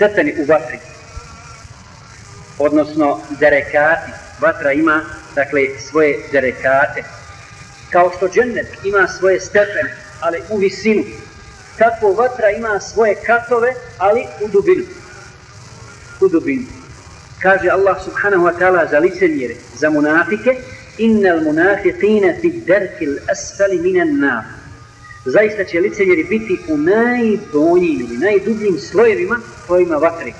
stepeni u vatri, odnosno derekati, vatra ima, dakle, svoje derekate, kao što džennet ima svoje stepene, ali u visinu, tako vatra ima svoje katove, ali u dubinu. U dubinu. Kaže Allah subhanahu wa ta'ala za licemjere, za munafike, innal munafiqina fi derkil asfali minan nar. Zaista će licemjeri biti u najdonjim ili najdubljim slojevima slojima vatri.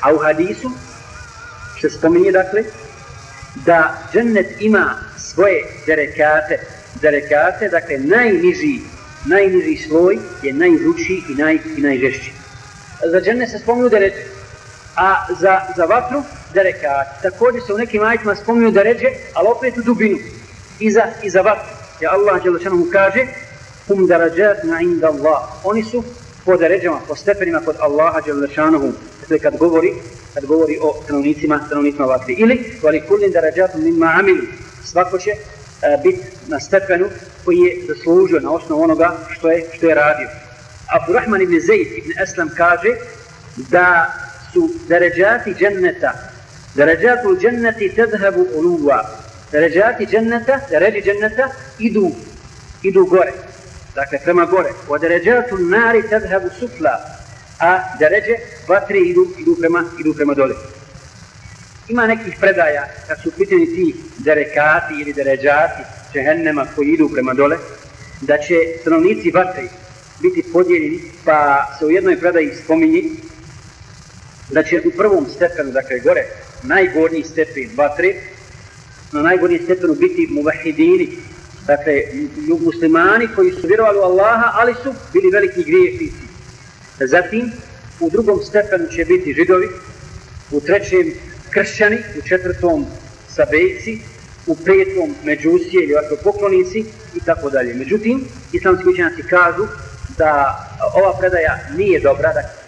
A u hadisu se spominje dakle da džennet ima svoje derekate, derekate, dakle najniži, najniži sloj je najvrući i, naj, i najžešći. Za džennet se spominju dereče, a za, za vatru derekate. Također se u nekim ajtima spominju deređe, ali opet u dubinu. I za, i za vatru. Ja Allah Đelešanu kaže, hum darađat na inda Allah. Oni su po deređama, po stepenima kod Allaha Đelešanu. Dakle, kad govori, kad govori o stanovnicima, stanovnicima vatri. Ili, vali kullin darajatun mimma amilu. Svako će e, uh, biti na stepenu koji je zaslužio na osnovu onoga što je, što je radio. Abdurrahman ibn Zaid ibn Eslam kaže da su deređati dženneta, deređatu dženneti tedhebu uluva. Deređati dženneta, deređi dženneta idu, idu gore. Dakle, prema gore. O deređatu nari tadhabu sufla a deređe vatre idu, idu, prema, idu prema dole. Ima nekih predaja kad su pitani ti derekati ili deređati džehennema koji idu prema dole, da će stanovnici vatre biti podijeljeni, pa se u jednoj predaji spominji da će u prvom stepenu, dakle gore, najgornji stepen vatre, na najgornji stepenu biti muvahidini, dakle muslimani koji su vjerovali u Allaha, ali su bili veliki griješnici. Zatim, u drugom stepenu će biti židovi, u trećem kršćani, u četvrtom sabejci, u petom međusije ili ovako poklonici i tako dalje. Međutim, islamski učenjaci kažu da ova predaja nije dobra, da